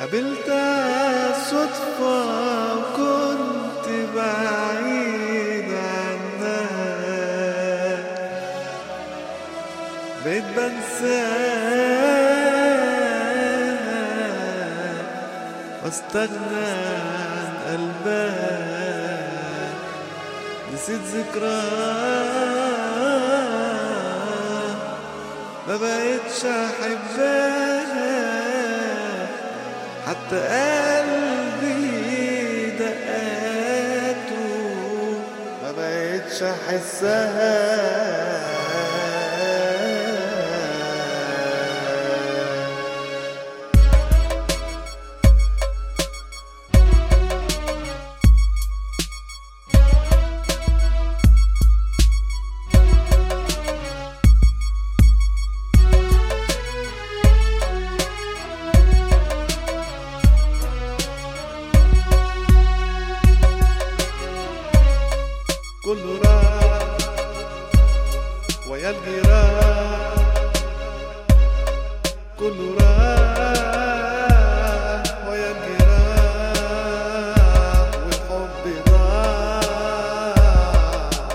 قابلتها صدفة وكنت بعيد عنها بقيت بنساها واستغنى عن قلبها نسيت ذكراها ما بقتش احبها حتى قلبي دقاته ما بقتش أحسها. كله راح ويا الجيران كله راح ويا الجيران والحب ضاع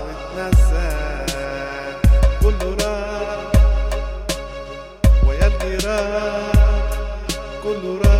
واتنسى. كله راح ويا الجيران كله راح